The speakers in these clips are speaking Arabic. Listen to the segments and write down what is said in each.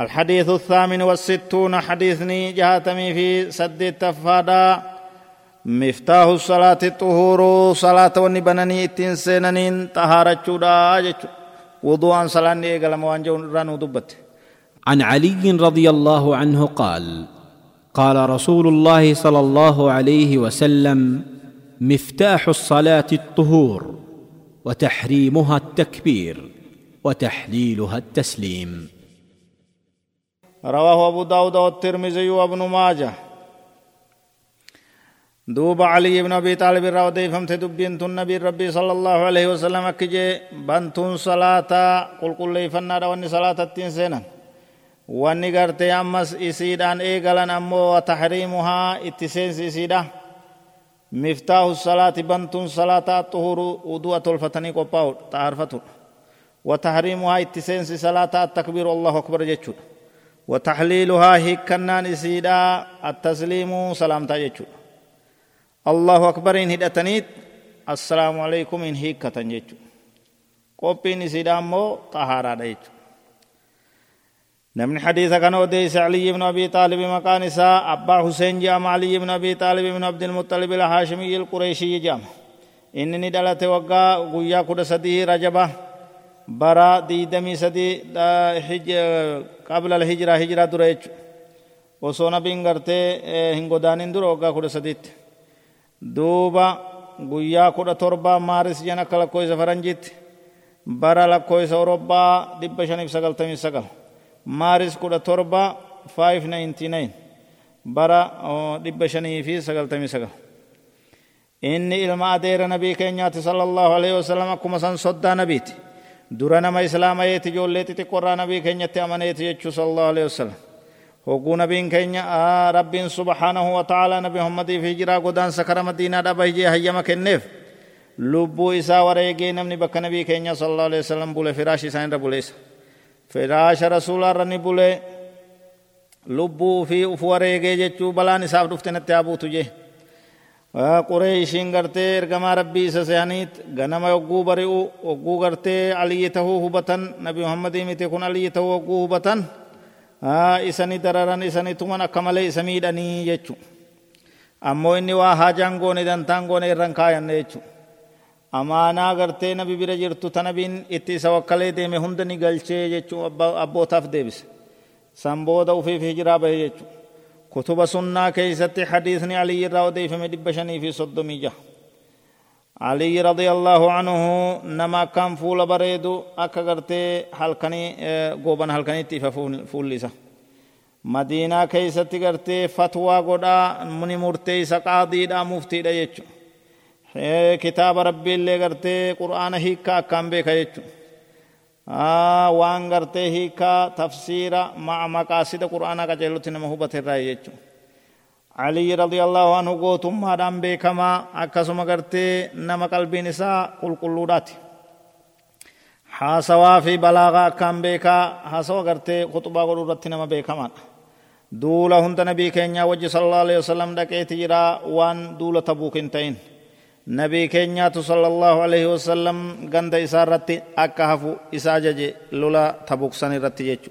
الحديث الثامن والستون حديثني جهاتمي في سد التفادا مفتاح الصلاة الطهور صلاة ونبنني اتنسيننين طهارة جودا وضوءا صلاة إيقلم وانجون دبت. عن علي رضي الله عنه قال قال رسول الله صلى الله عليه وسلم مفتاح الصلاة الطهور وتحريمها التكبير وتحليلها التسليم. رواه أبو داود والترمذي وابن ماجه. دوب علي بن أبي طالب الراودي فهمت دبين النبي ربي صلى الله عليه وسلم أكجي بنتون صلاة قل قل لي فنا واني صلاة التنسينا واني قرتي أمس إسيدان إيقلن أمو وتحريمها إتسينس إسيدا. مفتاح الصلاة بنتون صلاة الطهور ودوة الفتني قباو تعرفتون وتحريمها إتسينس صلاة التكبير الله أكبر جتشون وتحليلها هيكنان إسيدا التسليم سلامتا يجو الله أكبر إن هدتنيت. السلام عليكم إن هيكة يجو قوبين إسيدا مو طهارة يجو نمن حديث كان وديس علي بن أبي طالب مكان إساء أبا حسين جام علي بن أبي طالب بن عبد المطلب الهاشمي القريشي جام. إنني دلت وقا قويا كد رجبة. Bara diidamii sadi qabla alhijiraa hijiraa dura jechu osoo nabiin gartee hin godaanin dura waggaa kudha sadiitti duuba guyyaa kudha torba maaris jan akka lakkoofsa faranjiitti bara lakkoofsa orobbaa dhibba shaniif sagaltamii sagal maaris kudha torba 599 bara dhibba shanii fi sagaltamii sagal inni ilma adeera nabii keenyaati sala allahu alaihi wasalam akkuma san soddaa nabiiti dura nama islaamayeeti ijoollee xixiqqoorraa nabii keenyatti amaneeti jechuu sallallahu alaihi wasallam hogguu nabiin keenya rabbiin subhaanahu wa ta'ala nabi muhammadiif hijiraa godaansa kara madiinaa dhaba hijee hayyama kenneef lubbuu isaa wareegee namni bakka nabii keenya sallallahu alaihi wasallam bule firaash isaan irra buleessa firaasha rasuulaarra ni bule lubbuu fi uf wareegee jechuu balaan isaaf dhufte natti haa buutu jee bari'u yogguu gartee aliyyi tahuu hubatan nabi muhammadii miti kun aliyyi tahuu yogguu hubatan isani dararan isani tuman akka malee isa miidhanii jechu ammoo inni waa haajaan goone dantaan goone irran kaayanne jechu amaanaa gartee nabi bira jirtu ta nabiin itti isa wakkalee deeme hunda ni galchee jechuu abbootaaf deebise san booda ufiif hijiraa bahe jechuu كتب سنة كيست حديثني علي الراودي في مدبشني في صدمي جه علي رضي الله عنه نما كان فول بريدو أكا قرتي حلقني قوبان حلقني تيفا فول لسا مدينة كيست قرتي فتوى قدا مني مرتي سقاضي دا مفتي دا يجو. كتاب ربي اللي قرتي قرآن هيكا كان بيكا يجو. waan gartee hiikaa tafsiira ma'a maqaasida qura'aanaa qajeelutti nama hubate irraa jechuudha. Aliyyi radiyallahu anhu gootummaadhaan beekamaa akkasuma gartee nama qalbiin isaa qulqulluudhaati. Haasawaa fi balaagaa akkaan beekaa haasawa gartee kutubaa godhuu irratti nama beekamaadha. Duula hunda nabii keenyaa wajji sallallahu alaihi wasallam dhaqeeti jira waan duula tabuuk hin ta'in. nabii keenyaatu sallallahu alaihi wasallam ganda isaa irratti akka hafu isa ajaje lola tabuksan irratti jechu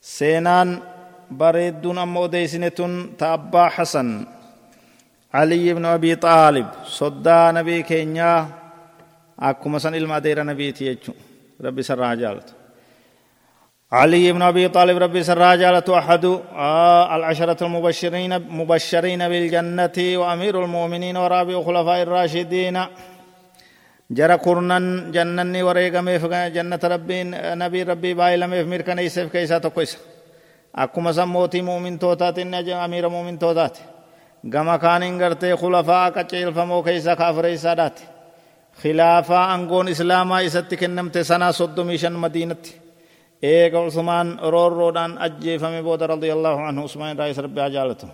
seenaan bareedduun amma odeysine tun ta abbaa hasan علي بن أبي طالب صدى نبي كينيا أكما سن إلما دير نبي تيجو ربي سر عجالت علي بن ابي طالب ربي سراجالة احد آه العشرة المبشرين مبشرين بالجنة وامير المؤمنين ورابع خلفاء الراشدين جرى كرنا جنني وريقمي جنة ربي نبي ربي بايلمي في مركن يسف كيسا تقويس akkuma san mootii muumintootaati amiira muumintootaati gama kaaniin gartee khulafaa qaceelfamoo keessa kaafire isaadhaati khilaafaa angoon islaamaa isatti kennamte sanaa soddomii shan madiinatti eega usmaan roorroodhaan ajjeefame booda radiyallaahu anhu usmaan raayis rabbi ajaalatu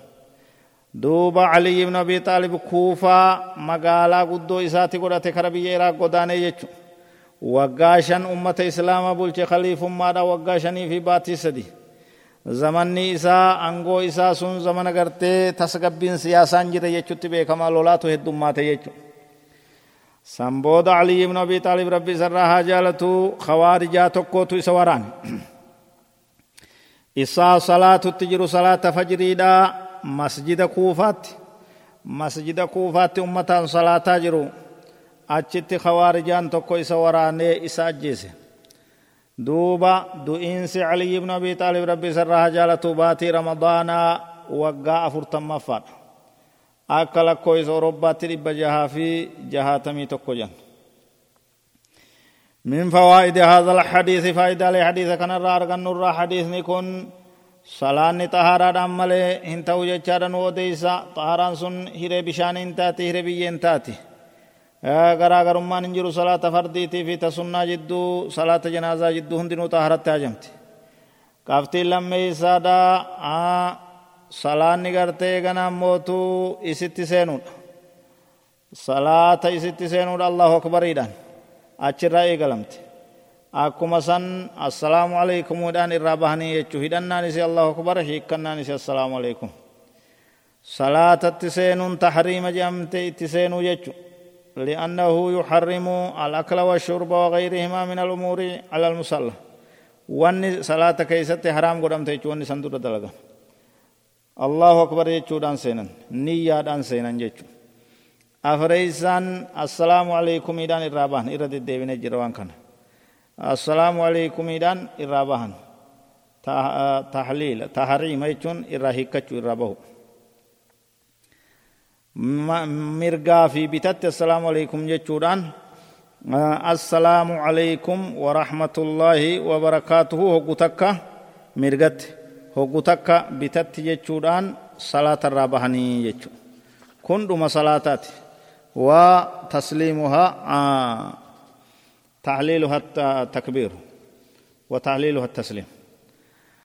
duuba aliy ibnu abi xaalib kuufaa magaalaa guddoo isaati godhate kara biyya iraaq godaanee jechu waggaa shan ummata islaamaa bulche khaliifummaadha waggaa shanii fi baatii sadi zamanni isaa angoo isaa sun zamana gartee tasgabbiin siyaasaan jire jechutti beekamaa lolaatu heddummaate jechuudha سنبود علي بن ابي طالب ربي سراها جالتو خوارجا تكوتو سوران isaa salaatutti jiru salaata fajriidhaa masjida kuufaatti masjida kuufaatti ummataan salaataa jiru achitti khawaarijaan tokko isa waraanee isa ajjeese duuba du'iinsi caliy ibnu abi xaalib rabbi isarraa jaalatu baatii ramadaanaa waggaa afurtammaffaadha akka lakkoo isa orobbaatti dhibba jahaa fi jahaatamii tokko jan من فوائد هذا الحديث فائدة لحديث كان الرار النور حديث نكون صلاة طهارة عمله هنتا وجهارا وديسا طهاران سن هيري بشان انتاتي هيري بيين تاتي garaagarummaan hin jiru salaata fardiitii fi tasunnaa jidduu salaata janaazaa jidduu hundinuu xaaharatti hajamti qabxiin lammeeysaadha salaanni gartee ganaan mootuu isitti seenuudha salaata isitti seenuudha allahu akbariidhaan achirraa eegalamte akkuma san assalaamu aleykumudhaan irraa bahanii jechuu hidhannaan isi allahu akbar hiikkannaan isi assalaamu aleykum salaatatti seenuun tahriima jedhamte itti seenuu jechuu لأنه يحرم الأكل والشرب وغيرهما من الأمور على المصلى وان صلاة كيست حرام قدام تيجو وان سندور دلغا الله أكبر يجو دان سينن نية دان سينن يجو أفريسان السلام عليكم إدان الرابان إرد الدين جروان كان السلام عليكم إدان الرابان تحليل تحريم يجون إرهيكتشو الرابه mirgaa fi bitatte assalaamu alaikum jechuudhaan assalaamu alaikum warahmatullaahi wabarakaatuhu hoggu takka mirgatti hoggu takka bitatti jechuudhaan salaata irraa bahanii jechu kun dhuma salaataati wa tasliimuhaa tahliiluha takbiiru wa tahliiluha tasliim